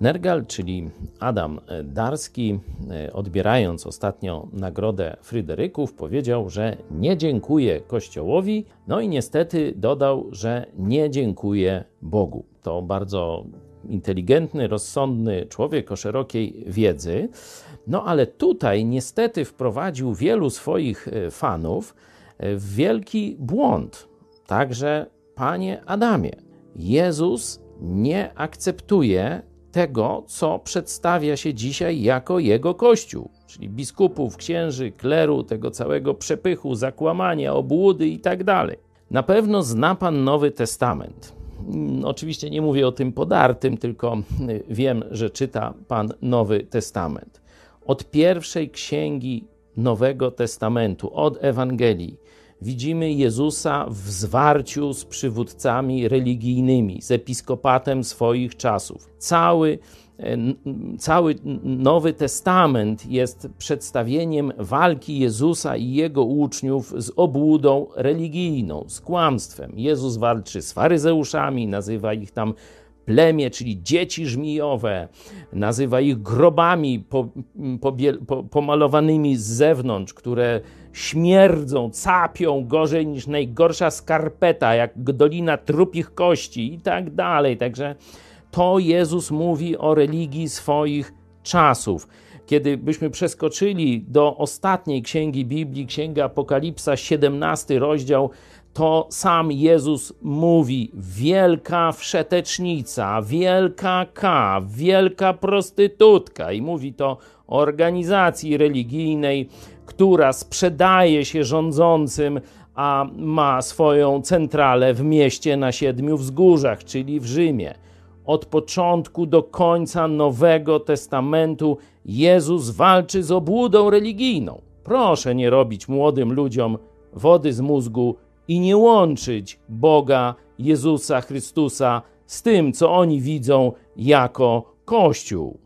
Nergal, czyli Adam Darski, odbierając ostatnio nagrodę Fryderyków, powiedział, że nie dziękuję Kościołowi, no i niestety dodał, że nie dziękuję Bogu. To bardzo inteligentny, rozsądny człowiek o szerokiej wiedzy. No ale tutaj niestety wprowadził wielu swoich e, fanów e, w wielki błąd. Także, panie Adamie, Jezus nie akceptuje tego, co przedstawia się dzisiaj jako jego kościół, czyli biskupów, księży, kleru, tego całego przepychu, zakłamania, obłudy i tak. Na pewno zna pan Nowy Testament. Mm, oczywiście nie mówię o tym podartym, tylko y, wiem, że czyta pan Nowy Testament. Od pierwszej księgi Nowego Testamentu, od Ewangelii, widzimy Jezusa w zwarciu z przywódcami religijnymi, z episkopatem swoich czasów. Cały E, cały Nowy Testament jest przedstawieniem walki Jezusa i jego uczniów z obłudą religijną, z kłamstwem. Jezus walczy z faryzeuszami, nazywa ich tam plemię, czyli dzieci żmijowe, nazywa ich grobami po, po, po, pomalowanymi z zewnątrz, które śmierdzą, capią gorzej niż najgorsza skarpeta, jak dolina trupich kości i tak dalej. Także to Jezus mówi o religii swoich czasów. Kiedy byśmy przeskoczyli do ostatniej księgi Biblii, księga Apokalipsa, 17 rozdział, to sam Jezus mówi: wielka wszetecznica, wielka K, wielka prostytutka. I mówi to organizacji religijnej, która sprzedaje się rządzącym, a ma swoją centralę w mieście na siedmiu wzgórzach, czyli w Rzymie od początku do końca Nowego Testamentu Jezus walczy z obłudą religijną. Proszę nie robić młodym ludziom wody z mózgu i nie łączyć Boga, Jezusa Chrystusa z tym, co oni widzą jako Kościół.